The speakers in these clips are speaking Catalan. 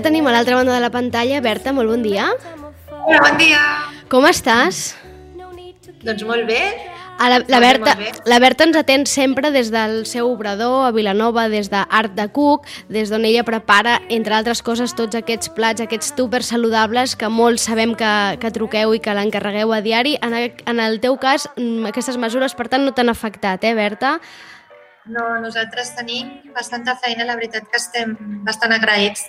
El tenim a l'altra banda de la pantalla. Berta, molt bon dia. Hola, bon dia. Com estàs? Doncs molt bé. A la, la, Berta, la Berta ens atén sempre des del seu obrador a Vilanova, des d'Art de Cook, des d'on ella prepara, entre altres coses, tots aquests plats, aquests túpers saludables que molts sabem que, que truqueu i que l'encarregueu a diari. En, en el teu cas, mm, aquestes mesures, per tant, no t'han afectat, eh, Berta? No, nosaltres tenim bastanta feina, la veritat que estem bastant agraïts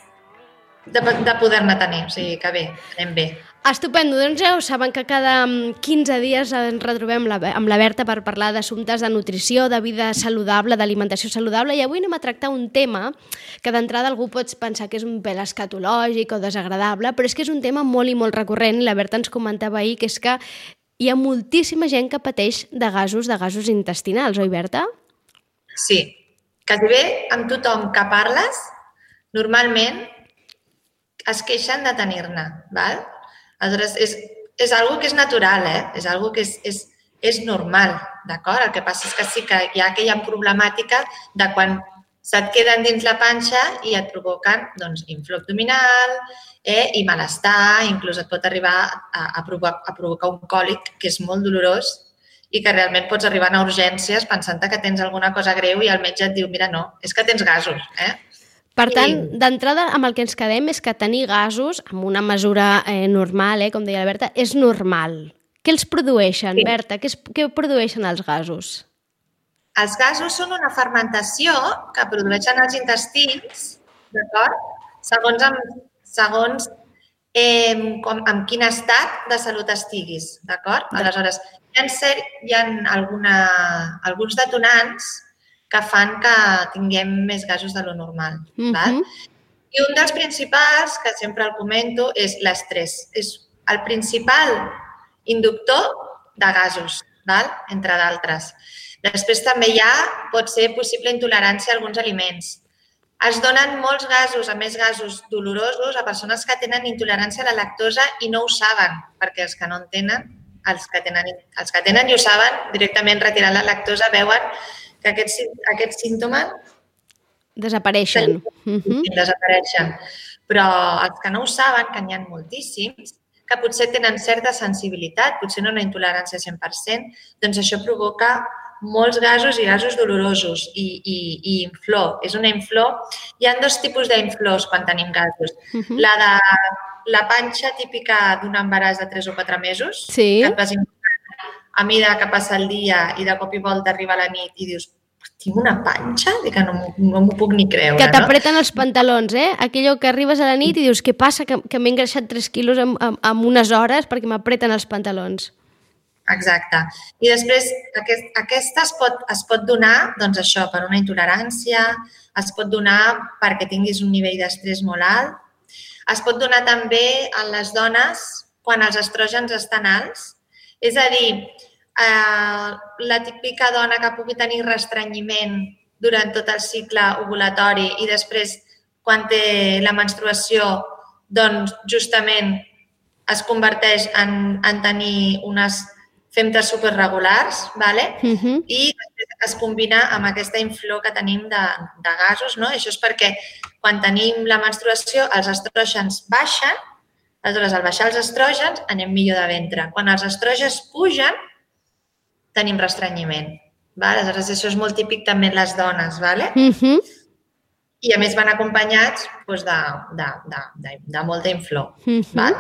de, de poder-ne tenir, o sigui que bé, anem bé. Estupendo, doncs ja ho saben que cada mm, 15 dies ens retrobem la, amb la Berta per parlar d'assumptes de nutrició, de vida saludable, d'alimentació saludable i avui anem a tractar un tema que d'entrada algú pot pensar que és un pèl escatològic o desagradable, però és que és un tema molt i molt recurrent i la Berta ens comentava ahir que és que hi ha moltíssima gent que pateix de gasos, de gasos intestinals, oi Berta? Sí, quasi bé amb tothom que parles, normalment es queixen de tenir-ne, val? Aleshores, és, és algo que és natural, eh? És algo que és, és, és normal, d'acord? El que passa és que sí que hi ha aquella problemàtica de quan se't queden dins la panxa i et provoquen doncs, inflor abdominal eh? i malestar, inclús et pot arribar a, a, provocar, a provocar un còlic que és molt dolorós i que realment pots arribar a urgències pensant que tens alguna cosa greu i el metge et diu, mira, no, és que tens gasos, eh? Per Sí. tant, d'entrada, amb el que ens quedem és que tenir gasos, amb una mesura eh, normal, eh, com deia la Berta, és normal. Què els produeixen, Sí. Berta? Què, es, què produeixen els gasos? Els gasos són una fermentació que produeixen els intestins, d'acord? Segons, amb, segons eh, com, en quin estat de salut estiguis, d'acord? Aleshores, hi ha, cert, hi ha alguna, alguns detonants que fan que tinguem més gasos de lo normal. Mhm. val? I un dels principals, que sempre el comento, és l'estrès. És el principal inductor de gasos, val? entre d'altres. Després també hi ha, pot ser possible intolerància a alguns aliments. Es donen molts gasos, a més gasos dolorosos, a persones que tenen intolerància a la lactosa i no ho saben, perquè els que no en tenen, els que tenen, els que tenen i ho saben, directament retirant la lactosa, veuen que aquests, aquests símptomes Desapareixen. Desapareixen. Però els que no ho saben, que n'hi ha moltíssims, que potser tenen certa sensibilitat, potser no una intolerància 100%, doncs això provoca molts gasos i gasos dolorosos i, i, i inflor. És una inflor. Hi ha dos tipus d'inflors quan tenim gasos. Mhm. La de la panxa típica d'un embaràs de 3 o 4 mesos, Sí. que et vas inflant a mida que passa el dia i de cop i volta arriba la nit i dius tinc una panxa? Dic que no, no m'ho puc ni creure. Que no? t'apreten els pantalons, eh? Aquello que arribes a la nit i dius, què passa? Que, que m'he engreixat 3 quilos en, en, en unes hores perquè m'apreten els pantalons. Exacte. I després, aquest, aquesta es pot, es pot donar, doncs això, per una intolerància, es pot donar perquè tinguis un nivell d'estrès molt alt, es pot donar també a les dones quan els estrògens estan alts, és a dir, eh, la típica dona que pugui tenir restrenyiment durant tot el cicle ovulatori i després, quan té la menstruació, doncs justament es converteix en, en tenir unes femtes superregulars, vale? Mhm. i després es combina amb aquesta inflor que tenim de, de gasos. No? Això és perquè quan tenim la menstruació els estrògens baixen, aleshores al baixar els estrògens anem millor de ventre. Quan els estrògens pugen, tenim restrenyiment. Vale? Aleshores això és molt típic també en les dones. Vale? Mhm. I a més van acompanyats doncs, de, de, de, de, de molta inflor. Mhm. Val?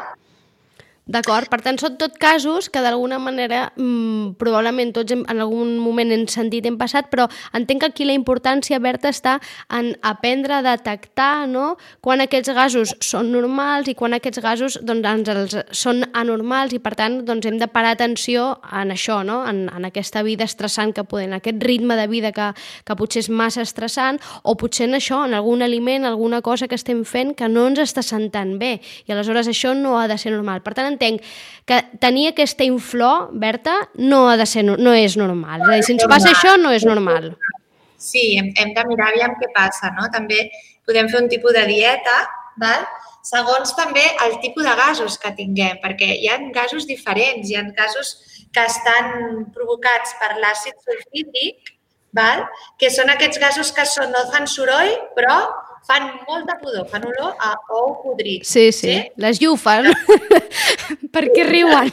D'acord, per tant, són tot casos que d'alguna manera mmm, probablement tots hem, en algun moment hem sentit, hem passat, però entenc que aquí la importància, Berta, està en aprendre a detectar no? quan aquests gasos són normals i quan aquests gasos doncs, ens els, són anormals i, per tant, doncs, hem de parar atenció en això, no? en, en aquesta vida estressant que podem, aquest ritme de vida que, que potser és massa estressant o potser en això, en algun aliment, alguna cosa que estem fent que no ens està sentant bé i aleshores això no ha de ser normal. Per tant, entenc que tenir aquesta inflor, Berta, no ha de ser, no, és normal. És a dir, si ens passa això, no és normal. Sí, hem, hem de mirar aviam què passa, no? També podem fer un tipus de dieta, val? segons també el tipus de gasos que tinguem, perquè hi ha gasos diferents, hi ha gasos que estan provocats per l'àcid sulfídric, val? que són aquests gasos que són, no fan soroll, però fan molt de pudor, fan olor a ou podrit. Sí, sí, sí? les llufes. per què riuen?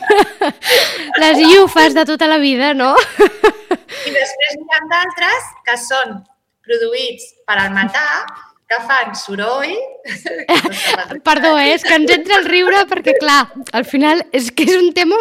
les llufes de tota la vida, no? I després hi ha d'altres que són produïts per al metà, que fan soroll... Perdó, eh? és que ens entra el riure perquè, clar, al final és que és un tema...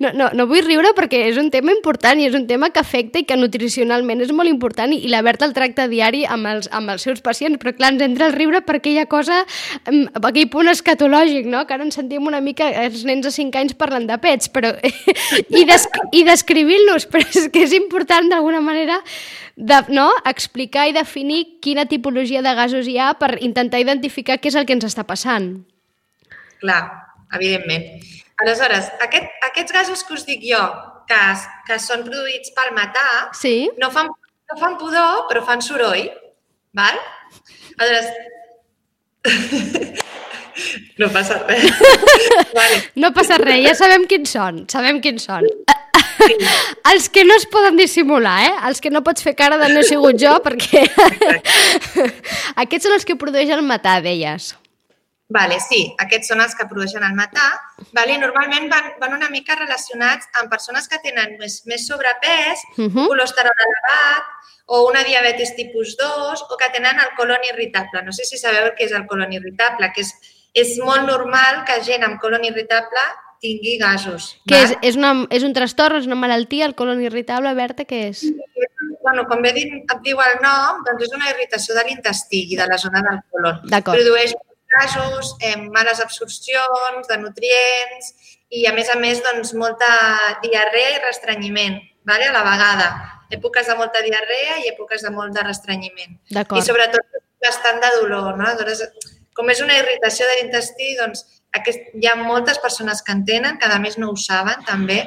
No, no, no vull riure perquè és un tema important i és un tema que afecta i que nutricionalment és molt important i, la Berta el tracta diari amb els, amb els seus pacients, però clar, ens entra el riure perquè hi ha cosa, aquell punt escatològic, no? que ara ens sentim una mica els nens de 5 anys parlant de pets, però... i, des, i descrivint-los, però és que és important d'alguna manera de, no? explicar i definir quina tipologia de gasos hi ha per intentar identificar què és el que ens està passant. Clar, evidentment. Aleshores, aquest, aquests gasos que us dic jo, que, que són produïts pel metà, sí. no, fan, no fan pudor, però fan soroll. Val? Aleshores, no passa res. vale. No passa res, ja sabem quins són, sabem quins són. Els que no es poden dissimular, eh? Els que no pots fer cara de no he sigut jo, perquè... Aquests són els que produeix el metà, deies. Vale, sí, aquests són els que produeixen el metà. Vale? Normalment van, van una mica relacionats amb persones que tenen més, més sobrepès, uh mhm. -huh. colesterol elevat, o una diabetis tipus 2, o que tenen el colon irritable. No sé si sabeu què és el colon irritable, que és, és molt normal que gent amb colon irritable tingui gasos. Què és? És, una, és un trastorn, és una malaltia, el colon irritable, Berta, què és? Bueno, com bé dit, et diu el nom, doncs és una irritació de l'intestí i de la zona del colon. Produeix gasos, eh, males absorcions de nutrients i, a més a més, doncs, molta diarrea i restrenyiment vale? a la vegada. Èpoques de molta diarrea i èpoques de molt de restrenyiment. I sobretot bastant de dolor. No? Aleshores, com és una irritació de l'intestí, doncs aquest, hi ha moltes persones que en tenen, que a més no ho saben també,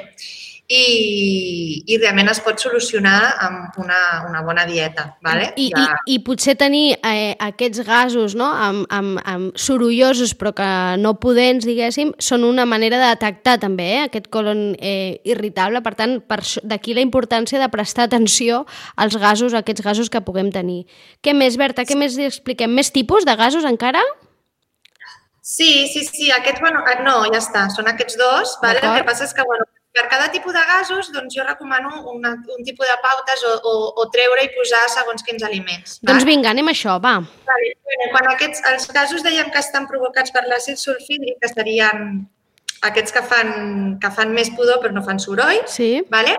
i, i realment es pot solucionar amb una, una bona dieta. Vale? I, ja... i, I potser tenir eh, aquests gasos no? amb, amb, amb sorollosos però que no podents, diguéssim, són una manera de detectar també eh, aquest colon eh, irritable. Per tant, per, d'aquí la importància de prestar atenció als gasos, a aquests gasos que puguem tenir. Què més, Berta? Què més expliquem? Més tipus de gasos encara? Sí, sí, sí. Aquest, bueno, eh, no, ja està. Són aquests dos. Vale? El que passa és que, bueno, per cada tipus de gasos, doncs jo recomano una, un tipus de pautes o, o, o treure i posar segons quins aliments. Va? Doncs vinga, anem a això, va. Vale. Quan aquests, els gasos dèiem que estan provocats per l'àcid sulfídric, que serien aquests que fan, que fan més pudor però no fan soroll, sí. vale?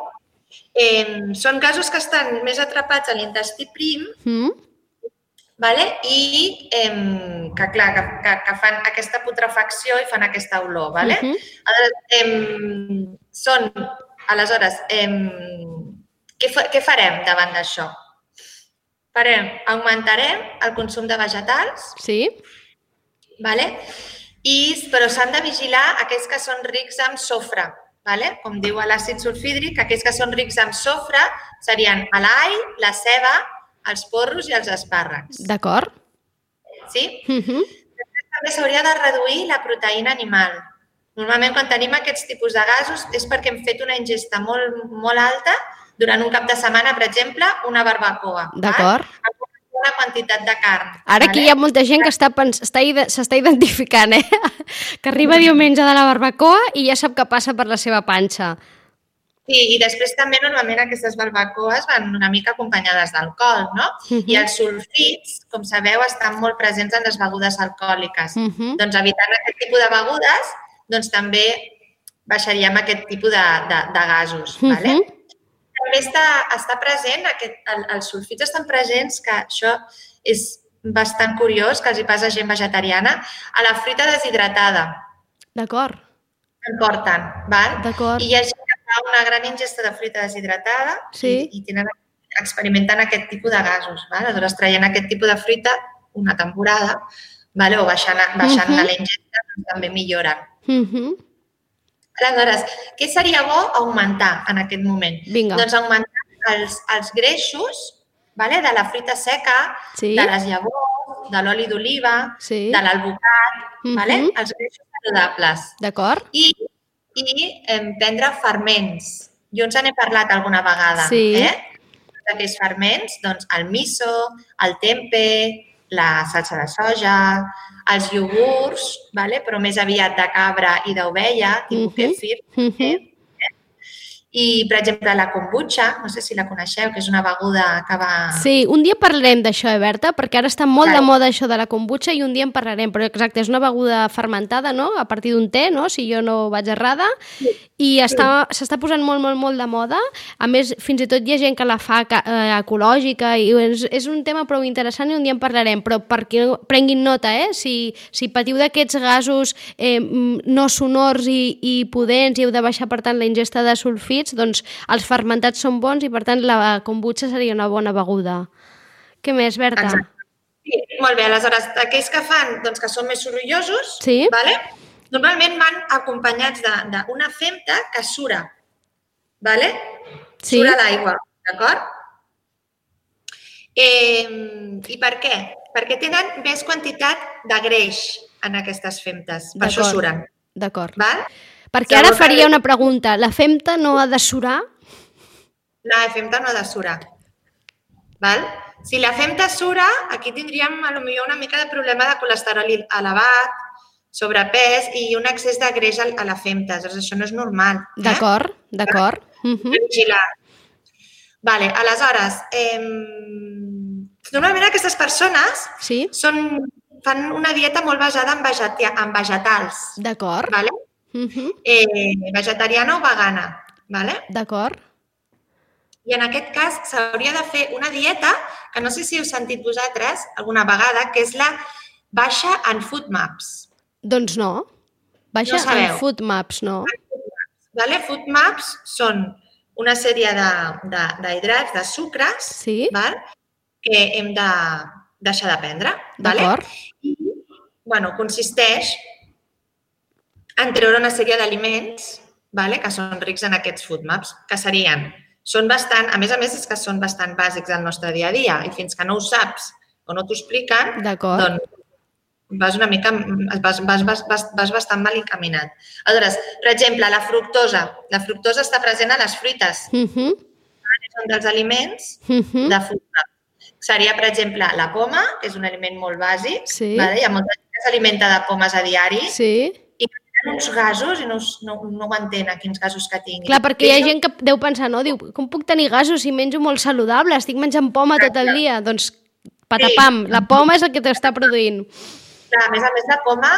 eh, són gasos que estan més atrapats a l'intestí prim mm vale? i eh, que, clar, que, que, que fan aquesta putrefacció i fan aquesta olor. Vale? Uh -huh. aleshores, eh, són, aleshores, eh, què, què farem davant d'això? Farem, augmentarem el consum de vegetals. Sí. Vale? I, però s'han de vigilar aquells que són rics en sofre. Vale? Com diu l'àcid sulfídric, aquells que són rics en sofre serien l'all, la ceba, els porros i els espàrrecs. D'acord. Sí? Uh mhm. -huh. Després també s'hauria de reduir la proteïna animal. Normalment, quan tenim aquests tipus de gasos és perquè hem fet una ingesta molt, molt alta durant un cap de setmana, per exemple, una barbacoa. D'acord. Una quantitat de carn. Ara aquí vale? hi ha molta gent que està s'està identificant, eh? que arriba diumenge de la barbacoa i ja sap que passa per la seva panxa. Sí, i després també normalment aquestes barbacoes van una mica acompanyades d'alcohol, no? Uh -huh. I els sulfits, com sabeu, estan molt presents en les begudes alcohòliques. Uh -huh. Doncs evitant aquest tipus de begudes, doncs també baixaríem aquest tipus de, de, de gasos. Uh -huh. vale? També està, està present, aquest, el, els sulfits estan presents, que això és bastant curiós, que els hi passa a gent vegetariana, a la fruita deshidratada. D'acord. En porten, val? D'acord. I hi ha gent fa una gran ingesta de fruita deshidratada sí. i, i tenen experimentant aquest tipus de gasos. Val? Aleshores, traient aquest tipus de fruita una temporada vale? o baixant, baixant uh -huh. la ingesta doncs, també milloren. Uh -huh. Aleshores, què seria bo augmentar en aquest moment? Vinga. Doncs augmentar els, els greixos vale? de la fruita seca, sí. de les llavors, de l'oli d'oliva, Sí. de l'alvocat, Mhm. vale? els greixos saludables. D'acord? I, i em, prendre ferments. Jo ens n'he parlat alguna vegada. Sí. Eh? D'aquests ferments, doncs el miso, el tempe, la salsa de soja, els iogurts, vale? però més aviat de cabra i d'ovella, tipus Mhm. kefir. Mhm. I, per exemple, la kombucha, no sé si la coneixeu, que és una beguda que va... Sí, un dia parlarem d'això, eh, Berta, perquè ara està molt de Vale. moda això de la kombucha i un dia en parlarem, però exacte, és una beguda fermentada, no?, a partir d'un té, no?, si jo no vaig errada, i està- s'està posant molt, molt, molt de moda. A més, fins i tot hi ha gent que la fa eh, ecològica i és, és un tema prou interessant i un dia en parlarem, però perquè prenguin nota, eh? Si, si patiu d'aquests gasos eh, no sonors i, i pudents i heu de baixar, per tant, la ingesta de sulfits, doncs els fermentats són bons i, per tant, la kombucha seria una bona beguda. Què més, Berta? Exacte. Sí, molt bé, aleshores, aquells que fan, doncs, que són més sorollosos, Sí. vale? normalment van acompanyats d'una femta que sura, vale? Sí. sura l'aigua, d'acord? Eh, I per què? Perquè tenen més quantitat de greix en aquestes femtes, per això suren. D'acord. Val? Perquè ara faria una pregunta. La femta no ha de surar? La femta no ha de surar. Val? Si la femta sura, aquí tindríem a lo millor una mica de problema de colesterol elevat, sobrepès i un excés de greix a la femta. Llavors, això no és normal. Eh? D'acord, d'acord. Mhm. Vigilar. Vale, aleshores, eh, normalment aquestes persones Sí, són, fan una dieta molt basada en, vegeta, en vegetals. d'acord. Vale? Mhm. Eh, vegetariana o vegana. Vale? D'acord. I en aquest cas s'hauria de fer una dieta que no sé si heu sentit vosaltres alguna vegada, que és la baixa en food maps. Doncs no. Baixa No sabeu. en food maps, no? Vale? Food maps són una sèrie de- de- d'hidrats, de, de sucres, Sí. val? que hem de deixar de prendre. Vale? D'acord. I, bueno, consisteix en treure una sèrie d'aliments vale? que són rics en aquests food maps, que serien, són bastant, a més a més és que són bastant bàsics al nostre dia a dia i fins que no ho saps o no t'ho expliquen, doncs vas una mica, vas, vas, vas, vas, vas bastant mal encaminat. Aleshores, per exemple, la fructosa. La fructosa està present a les fruites, Mhm. són dels aliments Mhm. de food map. Seria, per exemple, la poma, que és un aliment molt bàsic. Sí. Vale? Hi ha molta gent que s'alimenta de pomes a diari Sí. Tenen uns gasos i no, no, no ho entenen, quins gasos que tinguin. Clar, perquè hi ha gent que deu pensar, no? Diu, com puc tenir gasos si menjo molt saludable? Estic menjant poma tot el dia. Doncs patapam, la poma és el que t'està produint. Clar, a més a més, la poma,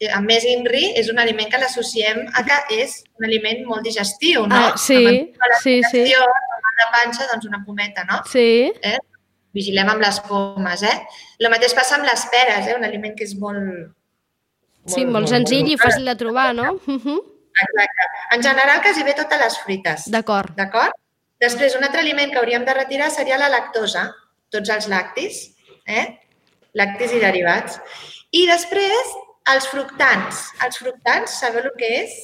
eh, amb més INRI, és un aliment que l'associem a que és un aliment molt digestiu, no? Ah, sí, la sí, sí. amb la panxa, doncs una pometa, no? Sí. Eh? Vigilem amb les pomes, eh? El mateix passa amb les peres, eh? Un aliment que és molt... Sí, molt senzill i fàcil de trobar, no? Mhm. Exacte. En general, quasi bé totes les fruites. D'acord. D'acord? Després, un altre aliment que hauríem de retirar seria la lactosa, tots els lactis, eh? lactis i derivats. I després, els fructants. Els fructants, sabeu el que és?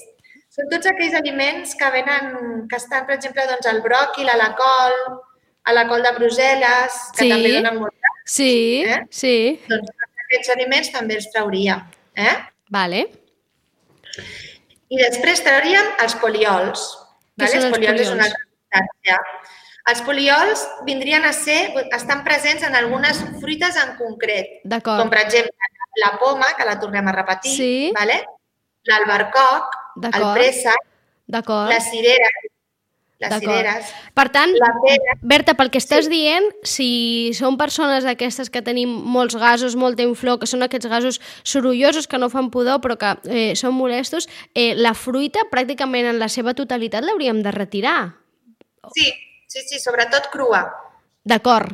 Són tots aquells aliments que venen, que estan, per exemple, doncs, al bròquil, a la col, a la col de Brussel·les, que Sí. també donen molt... Sí, Eh? sí. Doncs aquests aliments també els trauríem. Eh? Vale. I després trauríem els poliols. Què Vale? són Els els poliols és una poliols? altra substància. Els poliols vindrien a ser, estan presents en algunes fruites en concret, com per exemple la poma, que la tornem a repetir, Sí. vale? l'albercoc, el préssec, D'acord. les cireres, les cireres, Per tant, Berta, pel que estàs dient, si són persones d'aquestes que tenim molts gasos, molta inflor, que són aquests gasos sorollosos que no fan pudor però que eh, són molestos, eh, la fruita pràcticament en la seva totalitat l'hauríem de retirar. sí, sí, sí, sobretot crua. D'acord.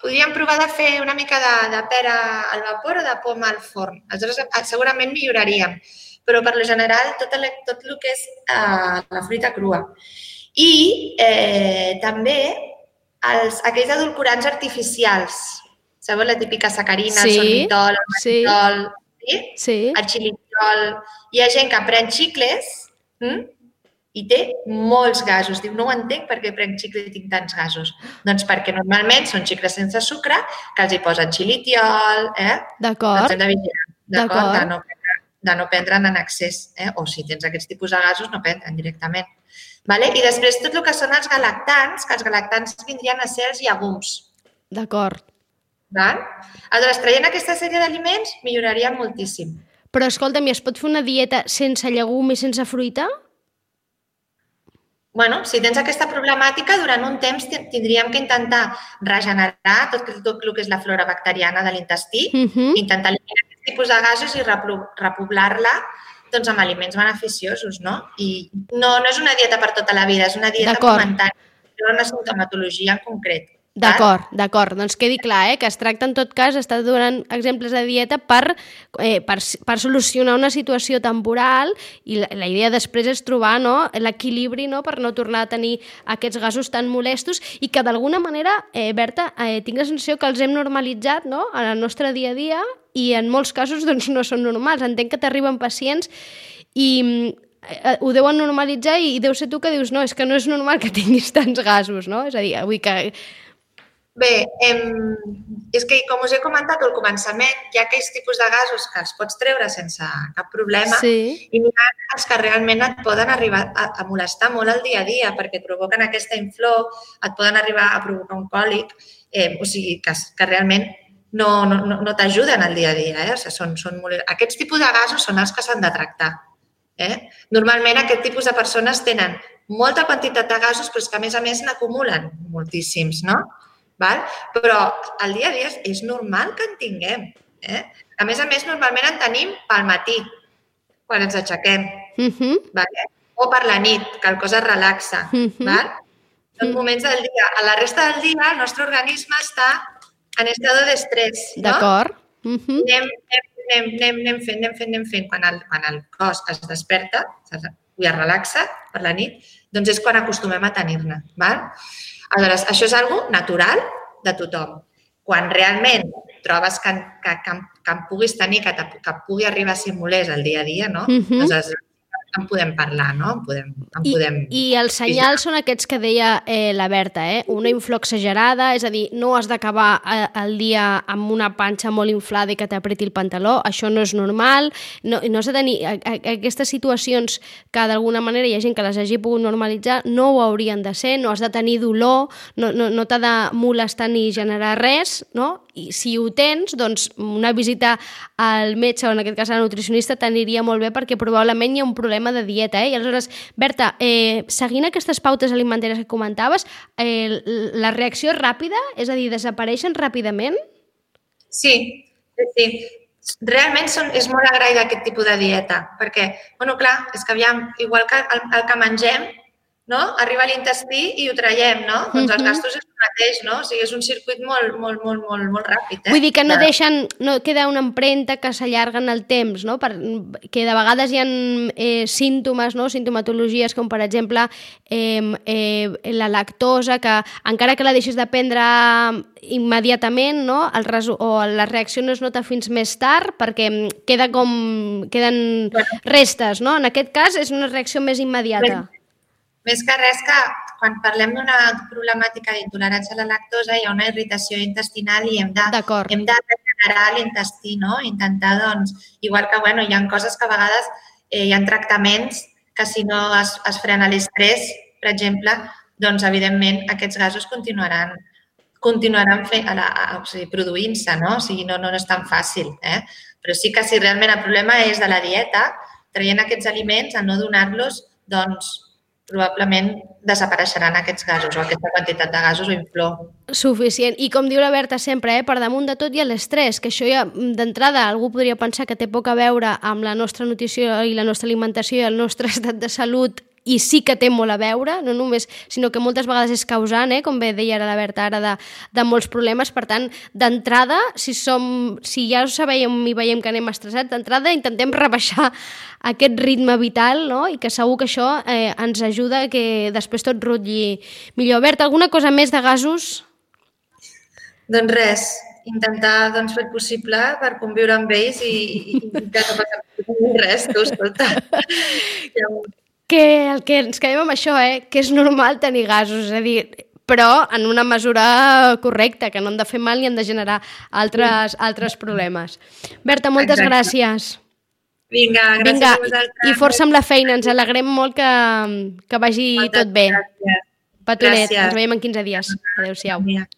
Podríem provar de fer una mica de, de pera al vapor o de poma al forn. Aleshores, eh, segurament milloraríem. Però, per lo general, tot el, tot el que és uh, la fruita crua. I eh, també els, aquells edulcorants artificials. Sabeu la típica sacarina, Sí, el sorbitol, el sí. mannitol, sí. Sí. el xilitol. Hi ha gent que pren xicles hm? i té molts gasos. Diu, no ho entenc perquè prenc xicles i tinc tants gasos. Doncs perquè normalment són xicles sense sucre, que els hi posen xilitiol, eh? D'acord. Doncs hem de vigilar, d'acord? D'acord. De, no prendre, de no prendre'n en excés, eh? O si tens aquests tipus de gasos, no prendre'n directament. Vale? I després tot el que són els galactants, que els galactants vindrien a ser els llegums. D'acord. Val? Aleshores, traient aquesta sèrie d'aliments, milloraria moltíssim. Però escolta'm, es pot fer una dieta sense llegum i sense fruita? bueno, si tens aquesta problemàtica, durant un temps ti- tindríem que intentar regenerar tot, tot el que és la flora bacteriana de l'intestí, Uh -huh. intentar eliminar aquest tipus de gasos i repoblar-la doncs, amb aliments beneficiosos, no? I no, no és una dieta per tota la vida, és una dieta momentània, per una sintomatologia en concret. D'acord, d'acord. Doncs quedi clar, eh, que es tracta en tot cas, està donant exemples de dieta per, eh, per, per solucionar una situació temporal i la, la idea després és trobar no, l'equilibri no, per no tornar a tenir aquests gasos tan molestos i que d'alguna manera, eh, Berta, eh, tinc la sensació que els hem normalitzat no, en el nostre dia a dia i en molts casos doncs, no són normals. Entenc que t'arriben pacients i eh, ho deuen normalitzar i deu ser tu que dius no, és que no és normal que tinguis tants gasos, no? És a dir, vull que Bé, em, és que, com us he comentat al començament, hi ha aquells tipus de gasos que els pots treure sense cap problema Sí. i n'hi ha els que realment et poden arribar a, a molestar molt el dia a dia perquè provoquen aquesta inflor, et poden arribar a provocar un còlic, eh, o sigui, que, que realment no, no, no, no t'ajuden al dia a dia. Eh? O sigui, són, són molt... Aquests tipus de gasos són els que s'han de tractar. Eh? Normalment aquest tipus de persones tenen molta quantitat de gasos, però és que a més a més n'acumulen moltíssims, no? Val? Però al dia a dia és, normal que en tinguem. Eh? A més a més, normalment en tenim pel matí, quan ens aixequem, Uh -huh. vale? o per la nit, que el cos es relaxa. Mhm. val? Són Mhm. moments del dia. A la resta del dia, el nostre organisme està en estado d'estrès. No? D'acord. Uh -huh. anem, anem, anem, anem, anem fent, anem fent, anem fent. Quan el, quan el cos es desperta i es relaxa per la nit, doncs és quan acostumem a tenir-ne. Aleshores, això és algo natural de tothom. Quan realment trobes que, que, que, que en puguis tenir, que, te- que pugui arribar a ser molest el dia a dia, no? Mhm. Doncs en podem parlar, no? En podem, en I, podem... I els senyals són aquests que deia eh, la Berta, eh? una inflor exagerada, és a dir, no has d'acabar eh, el dia amb una panxa molt inflada i que t'apreti el pantaló, això no és normal, no, no has de tenir a, a, aquestes situacions que d'alguna manera hi ha gent que les hagi pogut normalitzar, no ho haurien de ser, no has de tenir dolor, no, no, no t'ha de molestar ni generar res, no? i si ho tens, doncs una visita al metge o en aquest cas a la nutricionista t'aniria molt bé perquè probablement hi ha un problema de dieta. Eh? I aleshores, Berta, eh, seguint aquestes pautes alimentàries que comentaves, eh, la reacció és ràpida? És a dir, desapareixen ràpidament? Sí, sí. Realment són, és molt agraïda aquest tipus de dieta, perquè, bueno, clar, és que aviam, igual que el, el que mengem, no? arriba a l'intestí i ho traiem, no? Doncs els gastos és el mateix, no? O sigui, és un circuit molt, molt, molt, molt, molt ràpid. Eh? Vull dir que no De- deixen, no queda una empremta que s'allarga en el temps, no? Per, que de vegades hi ha eh, símptomes, no? sintomatologies com per exemple eh, eh, la lactosa, que encara que la deixes de prendre immediatament, no? el resu o la reacció no es nota fins més tard perquè queda com, queden Bueno. restes, no? En aquest cas és una reacció més immediata. Més que res que quan parlem d'una problemàtica d'intolerància a la lactosa hi ha una irritació intestinal i hem de, hem de regenerar l'intestí, no? Intentar, doncs, igual que, bueno, hi ha coses que a vegades eh, hi ha tractaments que si no es, es frena l'estrès, per exemple, doncs, evidentment, aquests gasos continuaran continuaran fent, a la, a, o sigui, produint-se, no? O sigui, no, no, no és tan fàcil, eh? Però sí que si realment el problema és de la dieta, traient aquests aliments, a no donar-los, doncs, probablement desapareixeran aquests gasos o aquesta quantitat de gasos o inflor. Suficient. I com diu la Berta sempre, eh, per damunt de tot hi ha l'estrès, que això ja mm, d'entrada algú podria pensar que té poc a veure amb la nostra nutrició i la nostra alimentació i el nostre estat de salut i sí que té molt a veure, no només, sinó que moltes vegades és causant, eh, com bé deia ara la Berta ara, de, de molts problemes. Per tant, d'entrada, si, som, si ja ho sabem i veiem que anem estressats, d'entrada intentem rebaixar aquest ritme vital no? i que segur que això eh, ens ajuda que després tot rutlli millor. Berta, alguna cosa més de gasos? Doncs res, intentar doncs, fer possible per conviure amb ells i, i, i que no passi res, tu, escolta. Que el que ens quedem amb això, eh, que és normal tenir gasos, és a dir, però en una mesura correcta, que no han de fer mal ni han de generar altres, altres problemes. Berta, moltes Exacte. gràcies. Vinga, gràcies Vinga, a vosaltres. i força amb la feina, ens alegrem molt que, que vagi Moltes tot bé. Gràcies. Petonet, Gràcies. ens veiem en 15 dies. Adéu-siau. Vinga.